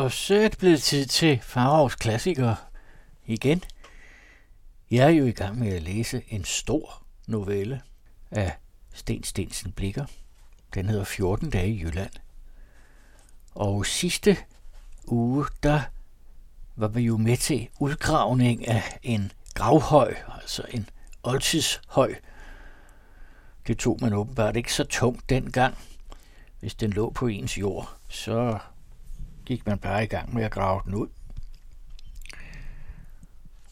Og så er det blevet tid til Farovs klassiker igen. Jeg er jo i gang med at læse en stor novelle af Sten Stensen Blikker. Den hedder 14 dage i Jylland. Og sidste uge, der var vi jo med til udgravning af en gravhøj, altså en oldtidshøj. Det tog man åbenbart ikke så tungt dengang. Hvis den lå på ens jord, så gik man bare i gang med at grave den ud.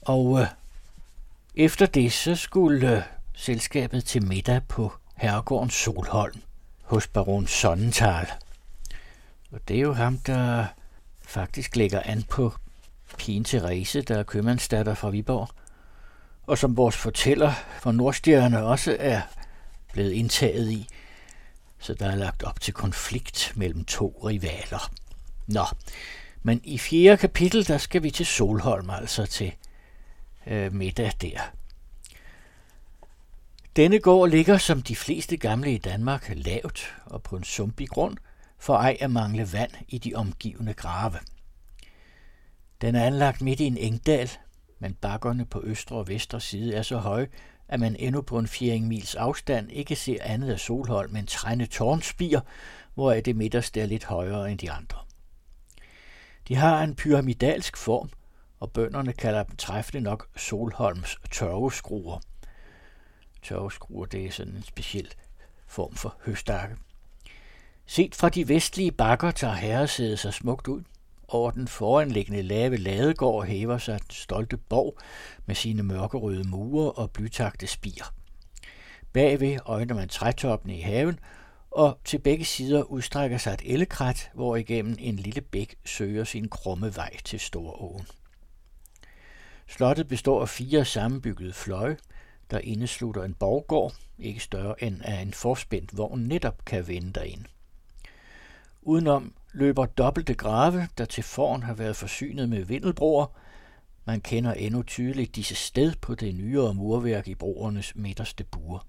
Og øh, efter det, så skulle øh, selskabet til middag på herregården Solholm hos baron Sonnenthal. Og det er jo ham, der faktisk lægger an på pigen Therese, der er købmandsdatter fra Viborg, og som vores fortæller fra Nordstjerne også er blevet indtaget i, så der er lagt op til konflikt mellem to rivaler. Nå, men i fjerde kapitel, der skal vi til Solholm, altså til øh, middag der. Denne gård ligger som de fleste gamle i Danmark lavt og på en sumpig grund, for ej at mangle vand i de omgivende grave. Den er anlagt midt i en engdal, men bakkerne på østre og vestre side er så høje, at man endnu på en fjering mils afstand ikke ser andet af Solholm end trænde tårnspir, hvor det midterste er lidt højere end de andre. De har en pyramidalsk form, og bønderne kalder dem træffende nok Solholms tørveskruer. Tørveskruer, det er sådan en speciel form for høstakke. Set fra de vestlige bakker tager herresædet sig smukt ud. Over den foranliggende lave ladegård hæver sig den stolte borg med sine mørkerøde mure og blytagte spir. Bagved øjner man trætoppene i haven, og til begge sider udstrækker sig et ellekrat, hvor igennem en lille bæk søger sin krumme vej til Storåen. Slottet består af fire sammenbyggede fløje, der indeslutter en borggård, ikke større end at en forspændt vogn netop kan vende derind. Udenom løber dobbelte grave, der til foran har været forsynet med vindelbroer. Man kender endnu tydeligt disse sted på det nyere murværk i broernes midterste buer.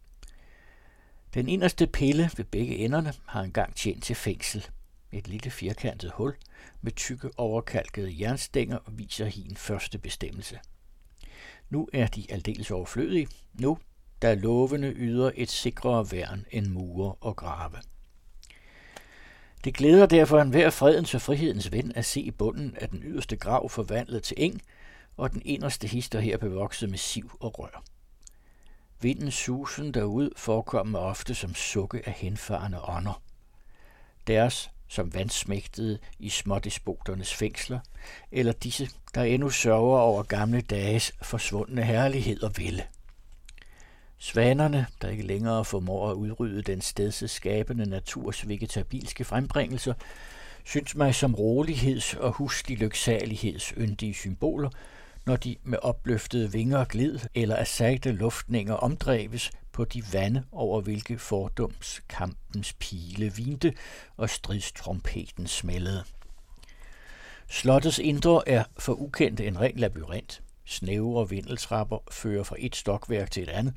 Den inderste pille ved begge enderne har engang tjent til fængsel. Et lille firkantet hul med tykke overkalkede jernstænger viser hin første bestemmelse. Nu er de aldeles overflødige. Nu, da lovene yder et sikrere værn end mure og grave. Det glæder derfor enhver fredens og frihedens ven at se bunden af den yderste grav forvandlet til eng, og den inderste hister her bevokset med siv og rør. Vindens susen derude forekommer ofte som sukke af henfarende ånder. Deres som vandsmægtede i smådespoternes fængsler, eller disse, der endnu sørger over gamle dages forsvundne herlighed og ville. Svanerne, der ikke længere formår at udrydde den stedseskabende naturs vegetabilske frembringelser, synes mig som roligheds- og huslig lyksaligheds yndige symboler, når de med opløftede vinger glid eller af sagte luftninger omdreves på de vande, over hvilke fordums kampens pile vinte og stridstrompeten smældede. Slottets indre er for ukendt en ren labyrint. Snævre vindeltrapper fører fra et stokværk til et andet.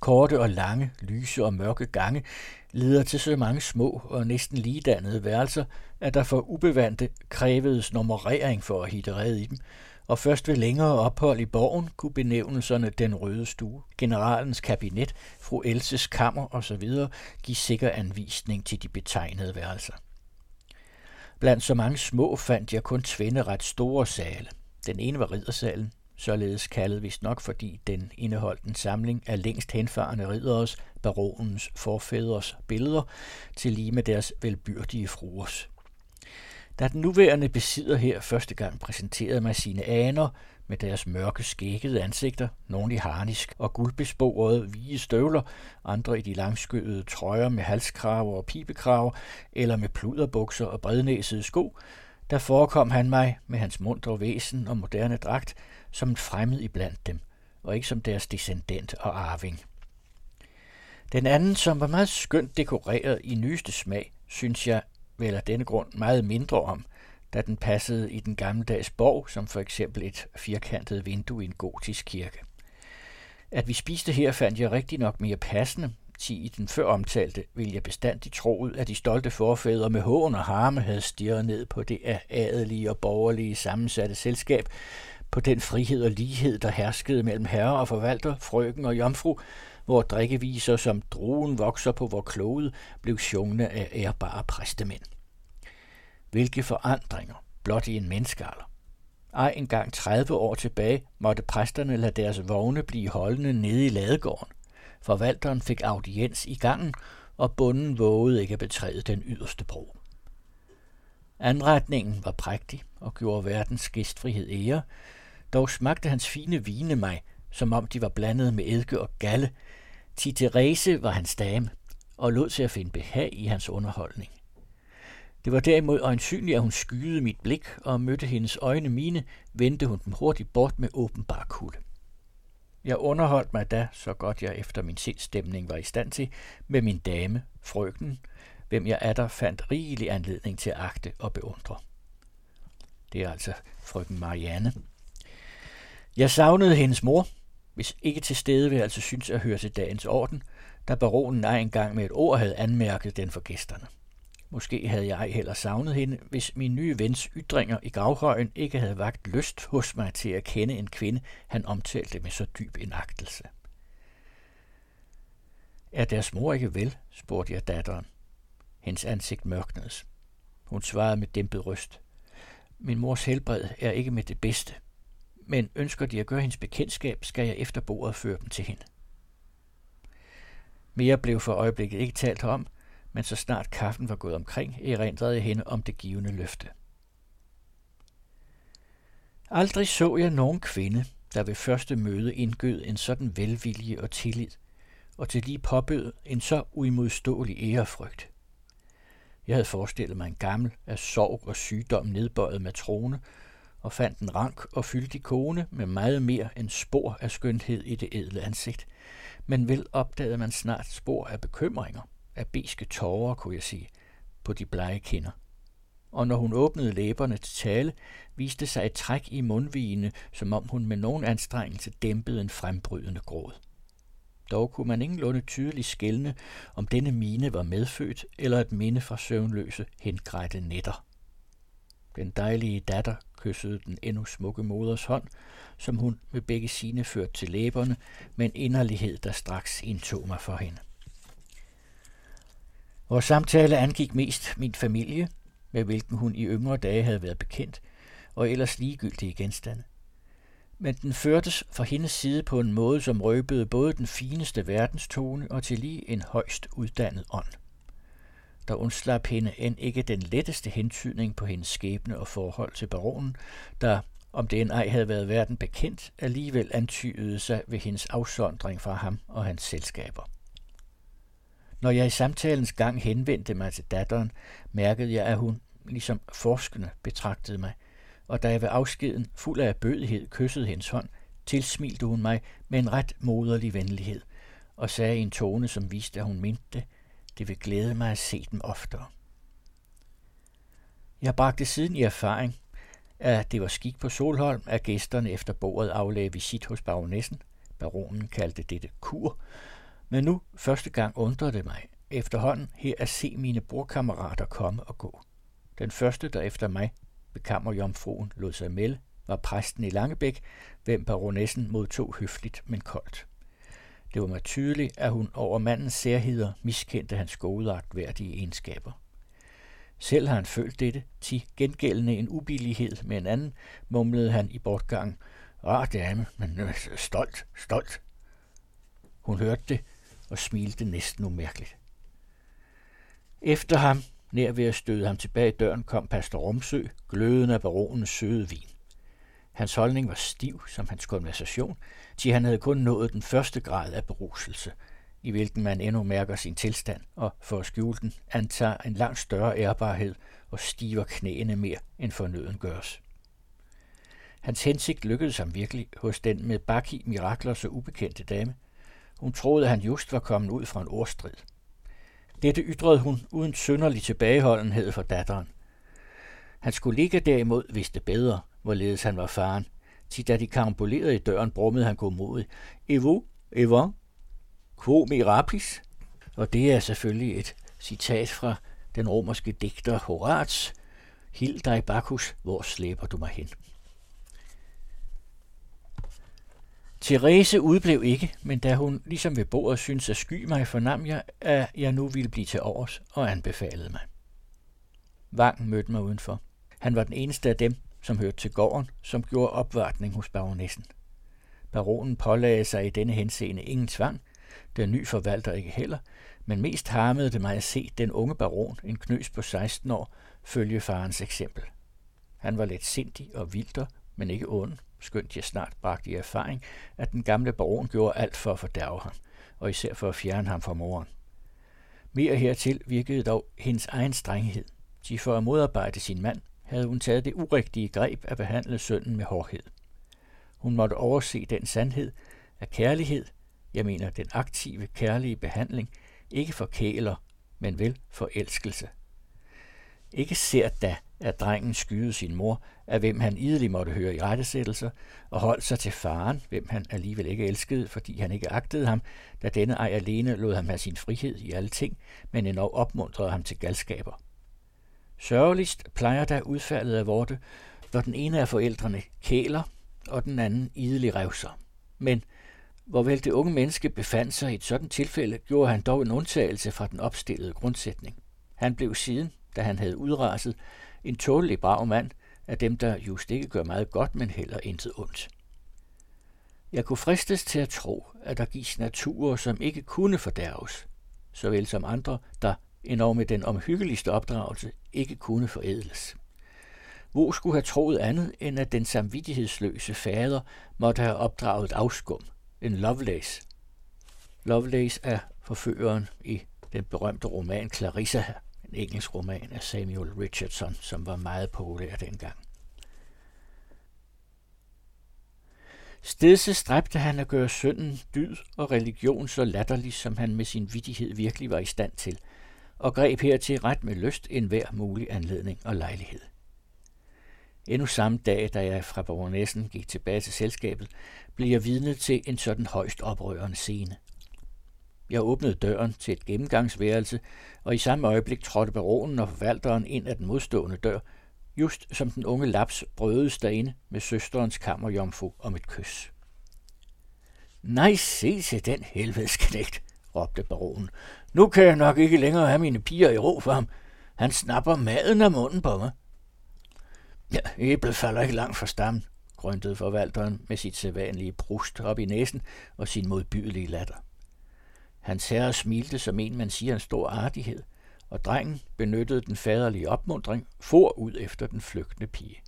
Korte og lange, lyse og mørke gange leder til så mange små og næsten ligedannede værelser, at der for ubevandte krævedes nummerering for at hitte red i dem, og først ved længere ophold i borgen kunne benævnelserne Den Røde Stue, Generalens Kabinet, Fru Elses Kammer osv. give sikker anvisning til de betegnede værelser. Blandt så mange små fandt jeg kun tvinde ret store sale. Den ene var riddersalen, således kaldet vist nok, fordi den indeholdt en samling af længst henfarende ridderes, baronens forfædres billeder, til lige med deres velbyrdige fruers. Da den nuværende besidder her første gang præsenterede mig sine aner med deres mørke skækkede ansigter, nogle i harnisk og guldbesporede hvide støvler, andre i de langskødede trøjer med halskraver og pibekraver, eller med pluderbukser og brednæsede sko, der forekom han mig med hans mundre væsen og moderne dragt som en fremmed iblandt dem, og ikke som deres descendent og arving. Den anden, som var meget skønt dekoreret i nyeste smag, synes jeg vel af denne grund meget mindre om, da den passede i den gammeldags borg, som for eksempel et firkantet vindue i en gotisk kirke. At vi spiste her fandt jeg rigtig nok mere passende, Ti i den før omtalte vil jeg bestandigt troet, at de stolte forfædre med hån og harme havde stirret ned på det af adelige og borgerlige sammensatte selskab, på den frihed og lighed, der herskede mellem herre og forvalter, frøken og jomfru, hvor drikkeviser som druen vokser på vor klode, blev sjungne af ærbare præstemænd. Hvilke forandringer, blot i en menneskealder. Ej engang 30 år tilbage måtte præsterne lade deres vogne blive holdende nede i ladegården. Forvalteren fik audiens i gangen, og bunden vågede ikke at betræde den yderste bro. Anretningen var prægtig og gjorde verdens gæstfrihed ære, dog smagte hans fine vine mig, som om de var blandet med eddike og galle. Til Therese var hans dame, og lod til at finde behag i hans underholdning. Det var derimod øjensynligt, at hun skyede mit blik, og mødte hendes øjne mine, vendte hun dem hurtigt bort med åbenbar kulde. Jeg underholdt mig da, så godt jeg efter min sindstemning var i stand til, med min dame, frøken, hvem jeg atter fandt rigelig anledning til at agte og beundre. Det er altså frøken Marianne. Jeg savnede hendes mor, hvis ikke til stede vil jeg altså synes at høre til dagens orden, da baronen ej engang med et ord havde anmærket den for gæsterne. Måske havde jeg heller savnet hende, hvis min nye vens ytringer i gravhøjen ikke havde vagt lyst hos mig til at kende en kvinde, han omtalte med så dyb en agtelse. Er deres mor ikke vel? spurgte jeg datteren. Hendes ansigt mørknedes. Hun svarede med dæmpet røst. Min mors helbred er ikke med det bedste, men ønsker de at gøre hendes bekendtskab, skal jeg efter bordet føre dem til hende. Mere blev for øjeblikket ikke talt om, men så snart kaffen var gået omkring, erindrede jeg hende om det givende løfte. Aldrig så jeg nogen kvinde, der ved første møde indgød en sådan velvilje og tillid, og til lige påbød en så uimodståelig ærefrygt. Jeg havde forestillet mig en gammel, af sorg og sygdom nedbøjet matrone, og fandt en rank og fyldig kone med meget mere end spor af skønhed i det edle ansigt. Men vel opdagede man snart spor af bekymringer, af beske tårer, kunne jeg sige, på de blege kinder. Og når hun åbnede læberne til tale, viste sig et træk i mundvigene, som om hun med nogen anstrengelse dæmpede en frembrydende gråd. Dog kunne man ingenlunde tydeligt skelne, om denne mine var medfødt eller et minde fra søvnløse, hengrætte nætter. Den dejlige datter kyssede den endnu smukke moders hånd, som hun med begge sine førte til læberne, med en inderlighed, der straks indtog mig for hende. Vores samtale angik mest min familie, med hvilken hun i yngre dage havde været bekendt, og ellers ligegyldige genstande. Men den førtes fra hendes side på en måde, som røbede både den fineste verdenstone og til lige en højst uddannet ånd. Der undslap hende end ikke den letteste hentydning på hendes skæbne og forhold til baronen, der, om det end ej havde været verden bekendt, alligevel antydede sig ved hendes afsondring fra ham og hans selskaber. Når jeg i samtalens gang henvendte mig til datteren, mærkede jeg, at hun, ligesom forskende, betragtede mig, og da jeg ved afskeden, fuld af bødighed, kyssede hendes hånd, tilsmilte hun mig med en ret moderlig venlighed, og sagde i en tone, som viste, at hun mente det, det vil glæde mig at se dem oftere. Jeg bragte siden i erfaring, at det var skik på Solholm, at gæsterne efter bordet aflagde visit hos baronessen. Baronen kaldte dette kur, men nu første gang undrede det mig efterhånden her at se mine bordkammerater komme og gå. Den første, der efter mig ved kammerjomfruen lod sig melde, var præsten i Langebæk, hvem baronessen modtog høfligt, men koldt. Det var mig tydeligt, at hun over mandens særheder miskendte hans godeagtværdige egenskaber. Selv har han følt dette, til gengældende en ubillighed med en anden, mumlede han i bortgang. Rar dame, men øh, stolt, stolt. Hun hørte det og smilte næsten umærkeligt. Efter ham, nær ved at støde ham tilbage i døren, kom pastor Romsø, gløden af baronens søde vin. Hans holdning var stiv som hans konversation, til han havde kun nået den første grad af beruselse, i hvilken man endnu mærker sin tilstand, og for at skjule den, antager en langt større ærbarhed og stiver knæene mere end fornøden gøres. Hans hensigt lykkedes ham virkelig hos den med Baki mirakler så ubekendte dame. Hun troede, at han just var kommet ud fra en ordstrid. Dette ytrede hun uden synderlig tilbageholdenhed for datteren. Han skulle ligge derimod vidste bedre, hvorledes han var faren, til da de karambolerede i døren, brummede han godmodigt. Evo, Evo, quo mirapis? Og det er selvfølgelig et citat fra den romerske digter Horats, Hild dig, Bacchus, hvor slæber du mig hen? Therese udblev ikke, men da hun ligesom ved bordet syntes at sky mig, fornam jeg, at jeg nu ville blive til overs og anbefalede mig. Vang mødte mig udenfor. Han var den eneste af dem, som hørte til gården, som gjorde opvartning hos baronessen. Baronen pålagde sig i denne henseende ingen tvang, den ny forvalter ikke heller, men mest harmede det mig at se den unge baron, en knøs på 16 år, følge farens eksempel. Han var let sindig og vildter, men ikke ond, skønt jeg snart bragte i erfaring, at den gamle baron gjorde alt for at fordærve ham, og især for at fjerne ham fra moren. Mere hertil virkede dog hendes egen strenghed. De for at modarbejde sin mand, havde hun taget det urigtige greb at behandle sønnen med hårdhed. Hun måtte overse den sandhed, at kærlighed, jeg mener den aktive, kærlige behandling, ikke forkæler, men vel forelskelse. Ikke ser da, at drengen skyede sin mor, af hvem han idelig måtte høre i rettesættelser, og holdt sig til faren, hvem han alligevel ikke elskede, fordi han ikke agtede ham, da denne ej alene lod ham have sin frihed i alle ting, men endnu opmuntrede ham til galskaber. Sørgeligst plejer der udfaldet af vorte, når den ene af forældrene kæler, og den anden idelig revser. Men hvorvel det unge menneske befandt sig i et sådan tilfælde, gjorde han dog en undtagelse fra den opstillede grundsætning. Han blev siden, da han havde udraset, en tålelig brav mand af dem, der just ikke gør meget godt, men heller intet ondt. Jeg kunne fristes til at tro, at der gives naturer, som ikke kunne fordærves, såvel som andre, der endnu med den omhyggeligste opdragelse ikke kunne forædles. Hvor skulle have troet andet, end at den samvittighedsløse fader måtte have opdraget afskum, en Lovelace. Lovelace er forføreren i den berømte roman Clarissa, en engelsk roman af Samuel Richardson, som var meget populær dengang. Stedse stræbte han at gøre sønnen dyd og religion så latterlig, som han med sin vidighed virkelig var i stand til, og greb hertil ret med lyst en hver mulig anledning og lejlighed. Endnu samme dag, da jeg fra baronessen gik tilbage til selskabet, blev jeg vidne til en sådan højst oprørende scene. Jeg åbnede døren til et gennemgangsværelse, og i samme øjeblik trådte baronen og forvalteren ind af den modstående dør, just som den unge laps brødes derinde med søsterens kammerjomfru om et kys. Nej, se til den helvedesknægt, råbte baronen. Nu kan jeg nok ikke længere have mine piger i ro for ham. Han snapper maden af munden på mig. Ja, æblet falder ikke langt fra stammen, grøntede forvalteren med sit sædvanlige brust op i næsen og sin modbydelige latter. Hans herre smilte som en, man siger en stor artighed, og drengen benyttede den faderlige opmundring, for ud efter den flygtende pige.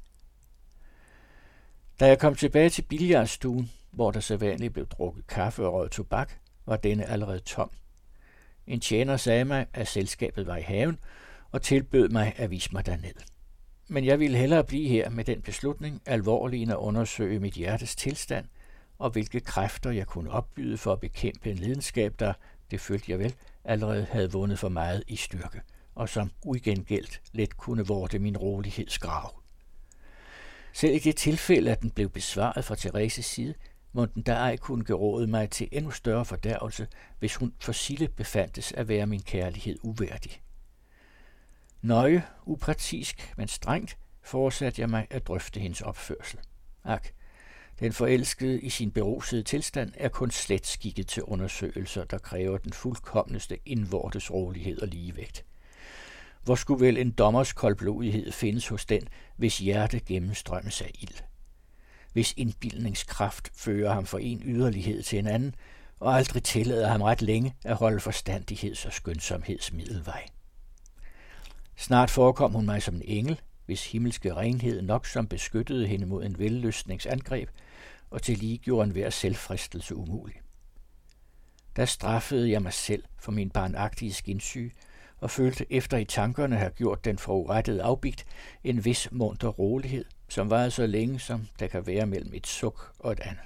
Da jeg kom tilbage til billiardstuen, hvor der sædvanligt blev drukket kaffe og røget tobak, var denne allerede tom. En tjener sagde mig, at selskabet var i haven, og tilbød mig at vise mig derned. Men jeg ville hellere blive her med den beslutning alvorligt at undersøge mit hjertes tilstand, og hvilke kræfter jeg kunne opbyde for at bekæmpe en lidenskab, der, det følte jeg vel, allerede havde vundet for meget i styrke, og som uigengældt let kunne vorte min roligheds Selv i det tilfælde, at den blev besvaret fra Thereses side, må den der ej kunne geråde mig til endnu større fordærvelse, hvis hun for Sille befandtes at være min kærlighed uværdig. Nøje, uprætisk, men strengt, fortsatte jeg mig at drøfte hendes opførsel. Ak, den forelskede i sin berusede tilstand er kun slet skikket til undersøgelser, der kræver den fuldkommeste indvortes rolighed og ligevægt. Hvor skulle vel en dommers koldblodighed findes hos den, hvis hjerte gennemstrømmes af ild? Hvis indbildningskraft fører ham fra en yderlighed til en anden, og aldrig tillader ham ret længe at holde forstandigheds- og skønsomhedsmiddelvej. Snart forekom hun mig som en engel, hvis himmelske renhed nok som beskyttede hende mod en vellystningsangreb, og til lige gjorde en hver selvfristelse umulig. Der straffede jeg mig selv for min barnagtige skinsyge, og følte efter i tankerne have gjort den forurettede afbigt en vis munter rolighed, som varede så længe, som der kan være mellem et suk og et andet.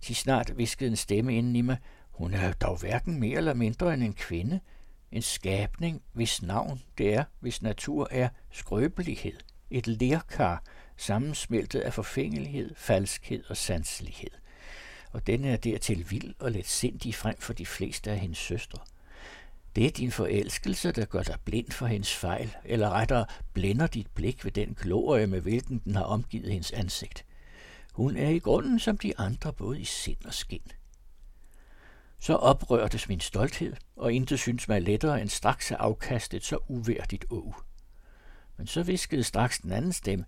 Til snart viskede en stemme inden i mig, hun er dog hverken mere eller mindre end en kvinde, en skabning, hvis navn det er, hvis natur er skrøbelighed, et lerkar, sammensmeltet af forfængelighed, falskhed og sanselighed. Og denne er dertil vild og let sindig frem for de fleste af hendes søstre. Det er din forelskelse, der gør dig blind for hendes fejl, eller rettere blænder dit blik ved den glorie, med hvilken den har omgivet hendes ansigt. Hun er i grunden som de andre, både i sind og skin. Så oprørtes min stolthed, og intet synes mig lettere end straks at afkaste et så uværdigt å. Men så viskede straks den anden stemme,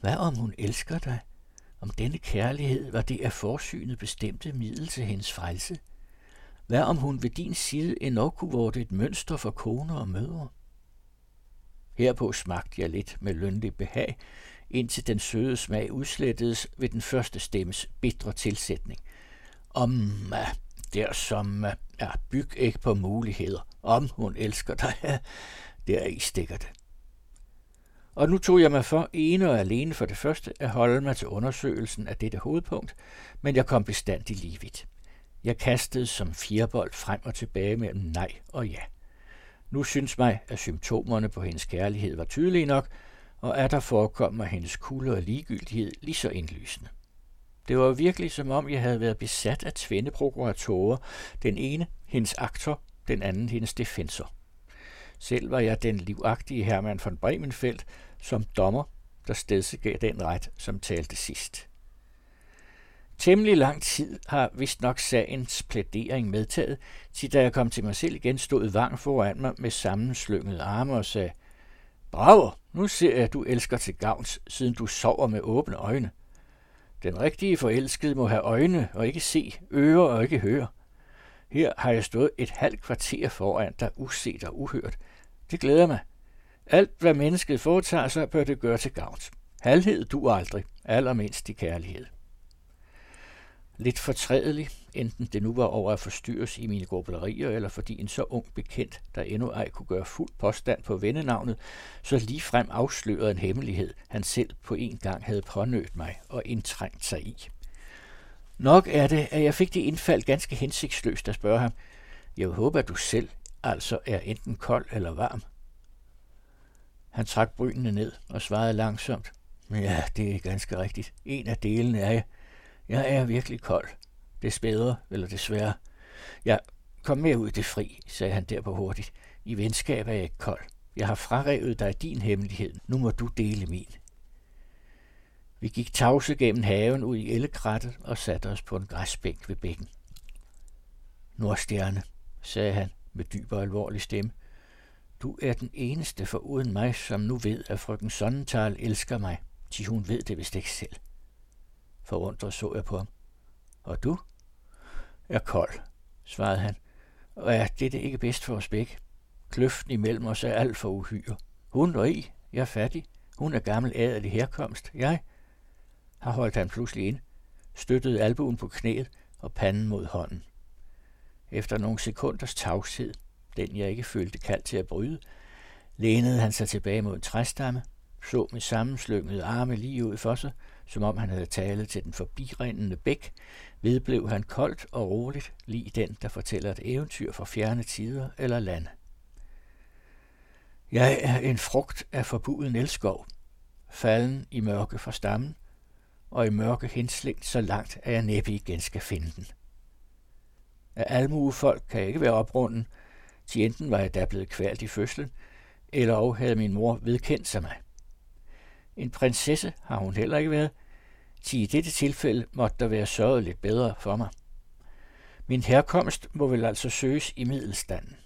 hvad om hun elsker dig? Om denne kærlighed var det af forsynet bestemte middel til hendes frelse? Hvad om hun ved din side endnu kunne vorte et mønster for koner og mødre? Herpå smagte jeg lidt med lønlig behag, indtil den søde smag udslettedes ved den første stemmes bitre tilsætning. Om øh, der som øh, er byg ikke på muligheder, om hun elsker dig, der i stikker det. Og nu tog jeg mig for ene og alene for det første at holde mig til undersøgelsen af dette hovedpunkt, men jeg kom bestandig lige vidt. Jeg kastede som firebold frem og tilbage mellem nej og ja. Nu synes mig, at symptomerne på hendes kærlighed var tydelige nok, og at der forekom mig hendes kulde og ligegyldighed lige så indlysende. Det var virkelig som om, jeg havde været besat af tvinde prokuratorer, den ene hendes aktor, den anden hendes defensor. Selv var jeg den livagtige Hermann von Bremenfeldt som dommer, der stedsegav den ret, som talte sidst. Temmelig lang tid har vist nok sagens plædering medtaget, til da jeg kom til mig selv igen, stod Vang foran mig med sammenslyngede arme og sagde, Bravo, nu ser jeg, at du elsker til gavns, siden du sover med åbne øjne. Den rigtige forelskede må have øjne og ikke se, ører og ikke høre. Her har jeg stået et halvt kvarter foran dig, uset og uhørt. Det glæder mig. Alt, hvad mennesket foretager sig, bør det gøre til gavns. Halvhed du aldrig, allermindst i kærlighed lidt fortrædelig, enten det nu var over at forstyrres i mine grublerier, eller fordi en så ung bekendt, der endnu ej kunne gøre fuld påstand på vennenavnet, så lige frem afslørede en hemmelighed, han selv på en gang havde pånødt mig og indtrængt sig i. Nok er det, at jeg fik det indfald ganske hensigtsløst at spørge ham. Jeg håber, at du selv altså er enten kold eller varm. Han trak brynene ned og svarede langsomt. Ja, det er ganske rigtigt. En af delene er jeg. Jeg er virkelig kold. Det spæder, eller desværre. Ja, kom med ud i det fri, sagde han derpå hurtigt. I venskab er jeg ikke kold. Jeg har frarevet dig din hemmelighed. Nu må du dele min. Vi gik tavse gennem haven ud i ellekrattet og satte os på en græsbænk ved bækken. Nordstjerne, sagde han med dyb og alvorlig stemme. Du er den eneste for uden mig, som nu ved, at frøken Sonnenthal elsker mig, til hun ved det vist ikke selv. Forundret så jeg på ham. Og du? Er kold, svarede han. Og er dette ikke bedst for os begge? Kløften imellem os er alt for uhyre. Hun og I, jeg er fattig. Hun er gammel adelig herkomst. Jeg har holdt han pludselig ind, støttede albuen på knæet og panden mod hånden. Efter nogle sekunders tavshed, den jeg ikke følte kald til at bryde, lænede han sig tilbage mod en træstamme, så med sammenslyngede arme lige ud for sig som om han havde talet til den forbirindende bæk, vedblev han koldt og roligt, lige den, der fortæller et eventyr fra fjerne tider eller lande. Jeg er en frugt af forbuden elskov, falden i mørke fra stammen, og i mørke henslængt så langt, at jeg næppe igen skal finde den. Af almuefolk kan jeg ikke være oprunden, til enten var jeg da blevet kvalt i fødslen, eller og havde min mor vedkendt sig mig. En prinsesse har hun heller ikke været, til i dette tilfælde måtte der være sørget lidt bedre for mig. Min herkomst må vel altså søges i middelstanden.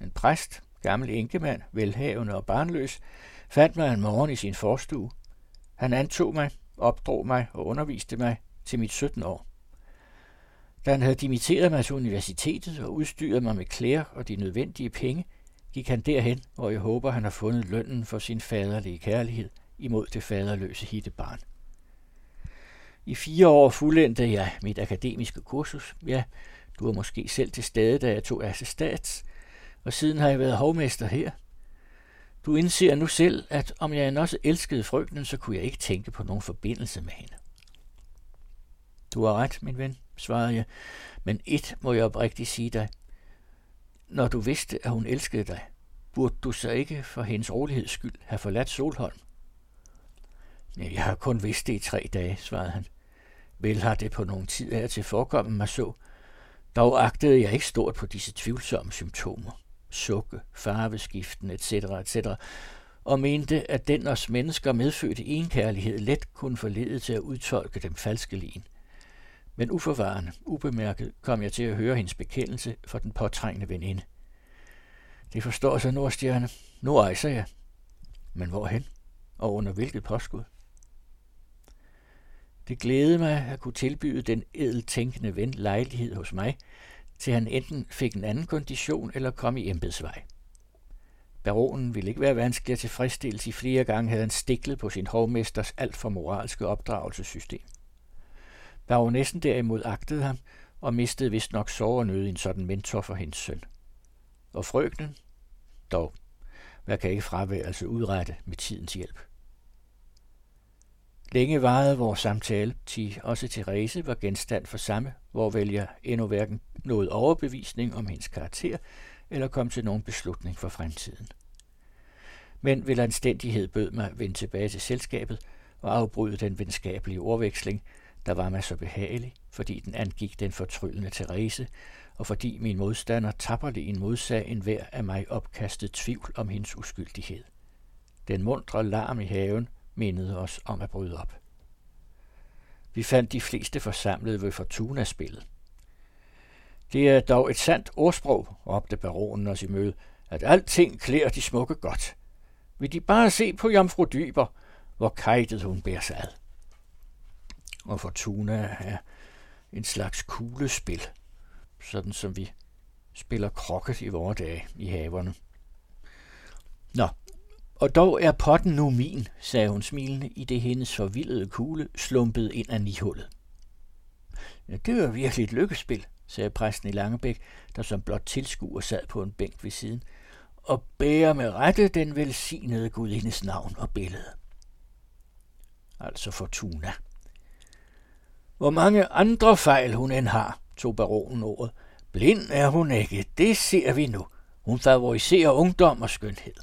En præst, gammel enkemand, velhavende og barnløs, fandt mig en morgen i sin forstue. Han antog mig, opdrog mig og underviste mig til mit 17 år. Da han havde dimitteret mig til universitetet og udstyret mig med klæder og de nødvendige penge, gik han derhen, hvor jeg håber, han har fundet lønnen for sin faderlige kærlighed – imod det faderløse hittebarn. I fire år fuldendte jeg mit akademiske kursus. Ja, du var måske selv til stede, da jeg tog assistats, og siden har jeg været hovmester her. Du indser nu selv, at om jeg også elskede frygten, så kunne jeg ikke tænke på nogen forbindelse med hende. Du har ret, min ven, svarede jeg, men et må jeg oprigtigt sige dig. Når du vidste, at hun elskede dig, burde du så ikke for hendes roligheds skyld have forladt Solholm? Jeg har kun vidst det i tre dage, svarede han. Vel har det på nogen tid af til forekommen mig så. Dog agtede jeg ikke stort på disse tvivlsomme symptomer. sukke, farveskiften etc. etc., og mente, at den os mennesker medfødte enkærlighed let kunne forlede til at udtolke dem falske lin. Men uforvarende, ubemærket, kom jeg til at høre hendes bekendelse for den påtrængende veninde. Det forstår sig, Nordstjerne. Nu rejser jeg. Men hvorhen? Og under hvilket påskud? Det glædede mig at kunne tilbyde den edeltænkende ven lejlighed hos mig, til han enten fik en anden kondition eller kom i embedsvej. Baronen ville ikke være vanskelig at tilfredsstille, i flere gange havde han stiklet på sin hovmesters alt for moralske opdragelsessystem. Baronessen derimod agtede ham og mistede vist nok nød i en sådan mentor for hendes søn. Og frøkenen? Dog, hvad kan ikke fraværelse udrette med tidens hjælp? Længe varede vores samtale, til også Therese var genstand for samme, hvor vælger endnu hverken nåede overbevisning om hendes karakter, eller kom til nogen beslutning for fremtiden. Men vil anstændighed bød mig vende tilbage til selskabet og afbryde den venskabelige ordveksling, der var mig så behagelig, fordi den angik den fortryllende Therese, og fordi min modstander tapperlig en modsag en hver af mig opkastet tvivl om hendes uskyldighed. Den mundre larm i haven mindede os om at bryde op. Vi fandt de fleste forsamlet ved Fortuna-spillet. Det er dog et sandt ordsprog, råbte baronen os i møde, at alting klæder de smukke godt. Vil de bare se på Jomfru Dyber, hvor kajtet hun bærer sig ad. Og Fortuna er en slags kuglespil, sådan som vi spiller krokket i vore dage i haverne. Nå, og dog er potten nu min, sagde hun smilende, i det hendes forvildede kugle slumpede ind af nihullet. Ja, det var virkelig et lykkespil, sagde præsten i Langebæk, der som blot tilskuer sad på en bænk ved siden, og bærer med rette den velsignede gudindes navn og billede. Altså Fortuna. Hvor mange andre fejl hun end har, tog baronen ordet. Blind er hun ikke, det ser vi nu. Hun favoriserer ungdom og skønhed.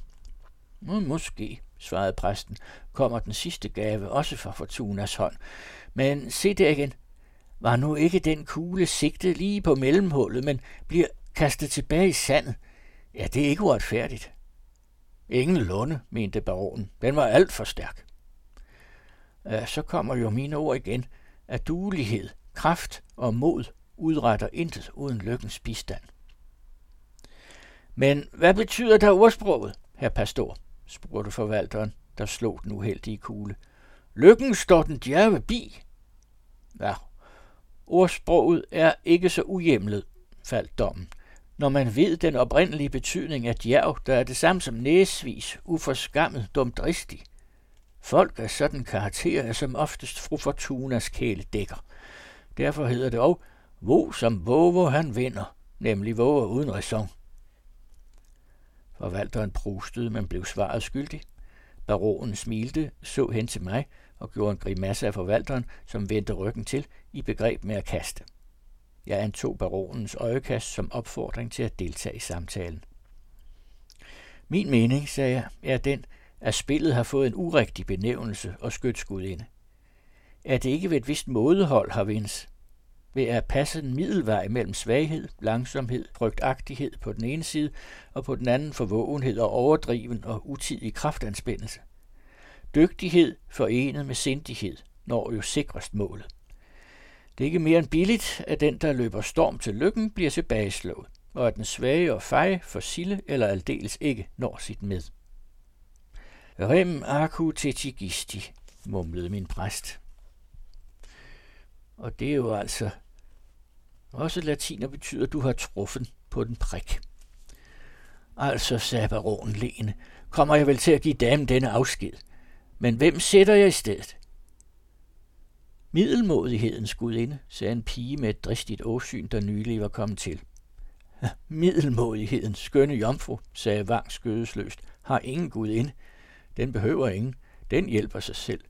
Måske, svarede præsten, kommer den sidste gave også fra Fortunas hånd. Men se der igen. Var nu ikke den kugle sigtet lige på mellemhullet, men bliver kastet tilbage i sandet? Ja, det er ikke uretfærdigt. Ingen lunde, mente baronen. Den var alt for stærk. Ja, så kommer jo mine ord igen, at duelighed, kraft og mod udretter intet uden lykkens bistand. Men hvad betyder der ordsproget, herr pastor? Spurgte forvalteren, der slog den uheldige kugle. Lykken står den djerve bi. Ja, ordsproget er ikke så uhjemlet, faldt dommen. Når man ved den oprindelige betydning af djerv, der er det samme som næsvis, uforskammet, dumdristig. Folk af sådan karakter er som oftest fru Fortunas kæledækker. Derfor hedder det også, hvor som våger han vinder, nemlig våger uden ræson og Forvalteren prustede, men blev svaret skyldig. Baronen smilte, så hen til mig og gjorde en grimasse af forvalteren, som vendte ryggen til, i begreb med at kaste. Jeg antog baronens øjekast som opfordring til at deltage i samtalen. Min mening, sagde jeg, er den, at spillet har fået en urigtig benævnelse og skytsgudinde. Er det ikke ved et vist mådehold, har vins, ved at passe en middelvej mellem svaghed, langsomhed, frygtagtighed på den ene side, og på den anden forvågenhed og overdriven og utidig kraftanspændelse. Dygtighed forenet med sindighed når jo sikrest målet. Det er ikke mere end billigt, at den, der løber storm til lykken, bliver tilbageslået, og at den svage og feje for sille eller aldeles ikke når sit med. Rem aku tetigisti, mumlede min præst. Og det er jo altså også latiner betyder, at du har truffet på den prik. Altså, sagde baronen Lene, kommer jeg vel til at give damen denne afsked. Men hvem sætter jeg i stedet? Middelmodighedens gudinde, sagde en pige med et dristigt åsyn, der nylig var kommet til. Middelmodighedens skønne jomfru, sagde Vang skødesløst, har ingen gudinde. Den behøver ingen. Den hjælper sig selv.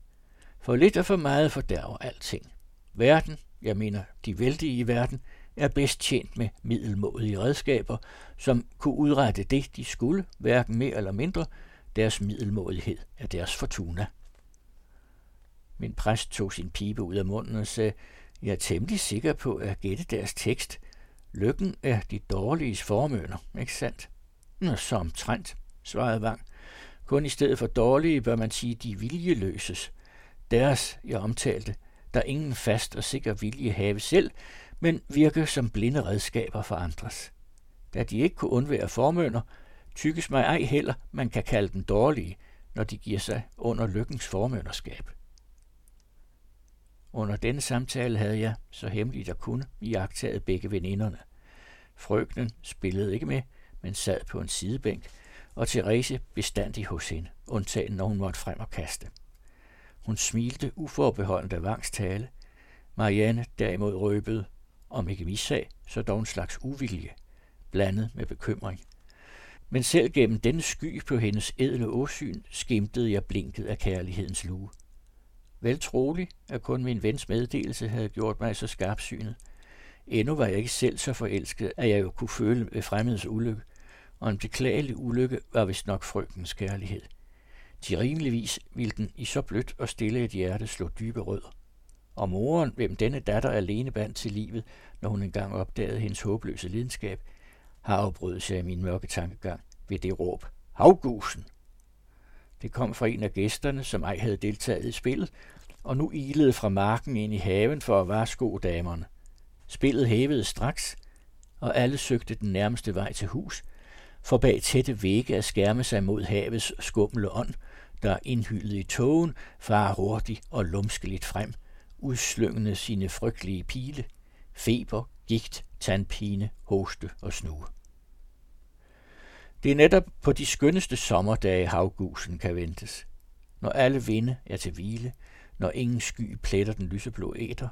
For lidt og for meget fordærver alting. Verden, jeg mener de vældige i verden, er bedst tjent med middelmådige redskaber, som kunne udrette det, de skulle, hverken mere eller mindre. Deres middelmådighed er deres fortuna. Min præst tog sin pibe ud af munden og sagde, jeg er temmelig sikker på at gætte deres tekst. Lykken er de dårlige formønder, ikke sandt? Nå, så omtrent, svarede Vang. Kun i stedet for dårlige bør man sige de viljeløses. Deres, jeg omtalte, der ingen fast og sikker vilje have selv, men virker som blinde redskaber for andres. Da de ikke kunne undvære formønder, tykkes mig ej heller, man kan kalde dem dårlige, når de giver sig under lykkens formønderskab. Under denne samtale havde jeg, så hemmeligt jeg kunne, iagtaget begge veninderne. Frøknen spillede ikke med, men sad på en sidebænk, og Therese bestandig hos hende, undtagen når hun måtte frem og kaste. Hun smilte uforbeholdent af Vangs tale. Marianne derimod røbede, om ikke missag, så dog en slags uvilje, blandet med bekymring. Men selv gennem denne sky på hendes edle åsyn skimtede jeg blinket af kærlighedens lue. Vel trolig, at kun min vens meddelelse havde gjort mig så skarpsynet. Endnu var jeg ikke selv så forelsket, at jeg jo kunne føle ved fremmeds ulykke, og en beklagelig ulykke var vist nok frygtens kærlighed. Til rimeligvis ville den i så blødt og stille et hjerte slå dybe rødder. Og moren, hvem denne datter alene bandt til livet, når hun engang opdagede hendes håbløse lidenskab, har afbrudt sig i min mørke tankegang ved det råb. Havgusen! Det kom fra en af gæsterne, som ej havde deltaget i spillet, og nu ilede fra marken ind i haven for at varsko damerne. Spillet hævede straks, og alle søgte den nærmeste vej til hus, for bag tætte vægge at skærme sig mod havets skumle ånd, der indhyldet i tågen, far hurtigt og lumskeligt frem, udslyngende sine frygtelige pile, feber, gigt, tandpine, hoste og snue. Det er netop på de skønneste sommerdage havgusen kan ventes. Når alle vinde er til hvile, når ingen sky pletter den lyseblå æter,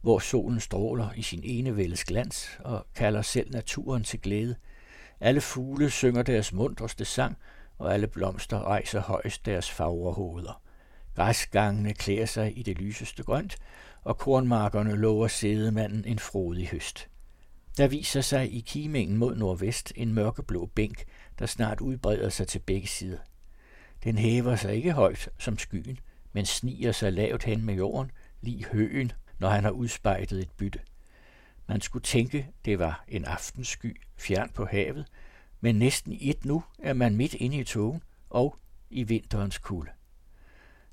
hvor solen stråler i sin enevældes glans og kalder selv naturen til glæde. Alle fugle synger deres mundreste sang, og alle blomster rejser højst deres fagre hoveder. Græsgangene klæder sig i det lyseste grønt, og kornmarkerne lover sædemanden en frodig høst. Der viser sig i kimingen mod nordvest en mørkeblå bænk, der snart udbreder sig til begge sider. Den hæver sig ikke højt som skyen, men sniger sig lavt hen med jorden, lige høen, når han har udspejtet et bytte. Man skulle tænke, det var en aftensky fjern på havet, men næsten et nu er man midt inde i togen og i vinterens kulde.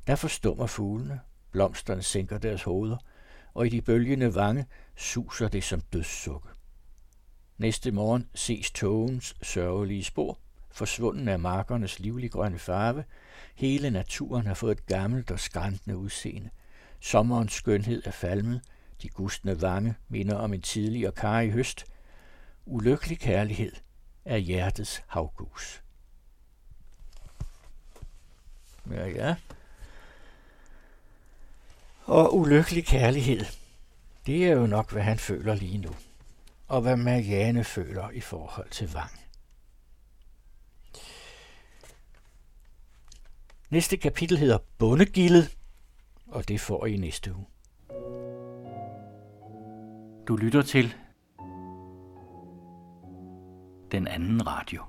Der forstummer fuglene, blomsterne sænker deres hoveder, og i de bølgende vange suser det som dødssukke. Næste morgen ses togens sørgelige spor, forsvunden af markernes livlig grønne farve. Hele naturen har fået et gammelt og skræntende udseende. Sommerens skønhed er falmet. De gustne vange minder om en tidlig og karig høst. Ulykkelig kærlighed af hjertets havgus. Ja, ja. Og ulykkelig kærlighed, det er jo nok, hvad han føler lige nu og hvad Marianne føler i forhold til Vang. Næste kapitel hedder Bundegildet, og det får I i næste uge. Du lytter til den anden radio.